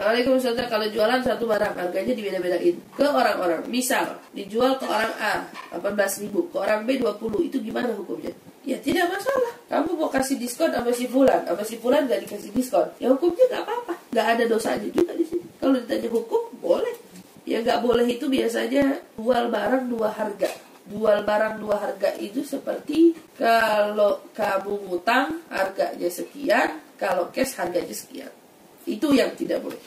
Assalamualaikum Ustazah, kalau jualan satu barang harganya dibeda-bedain ke orang-orang. Misal, dijual ke orang A 18 ribu, ke orang B 20, itu gimana hukumnya? Ya tidak masalah. Kamu mau kasih diskon sama si Fulan, sama si Fulan gak dikasih diskon. Ya hukumnya gak apa-apa. Gak ada dosanya juga di sini. Kalau ditanya hukum, boleh. Ya gak boleh itu biasanya jual barang dua harga. Jual barang dua harga itu seperti kalau kamu ngutang harganya sekian, kalau cash harganya sekian. Itu yang tidak boleh.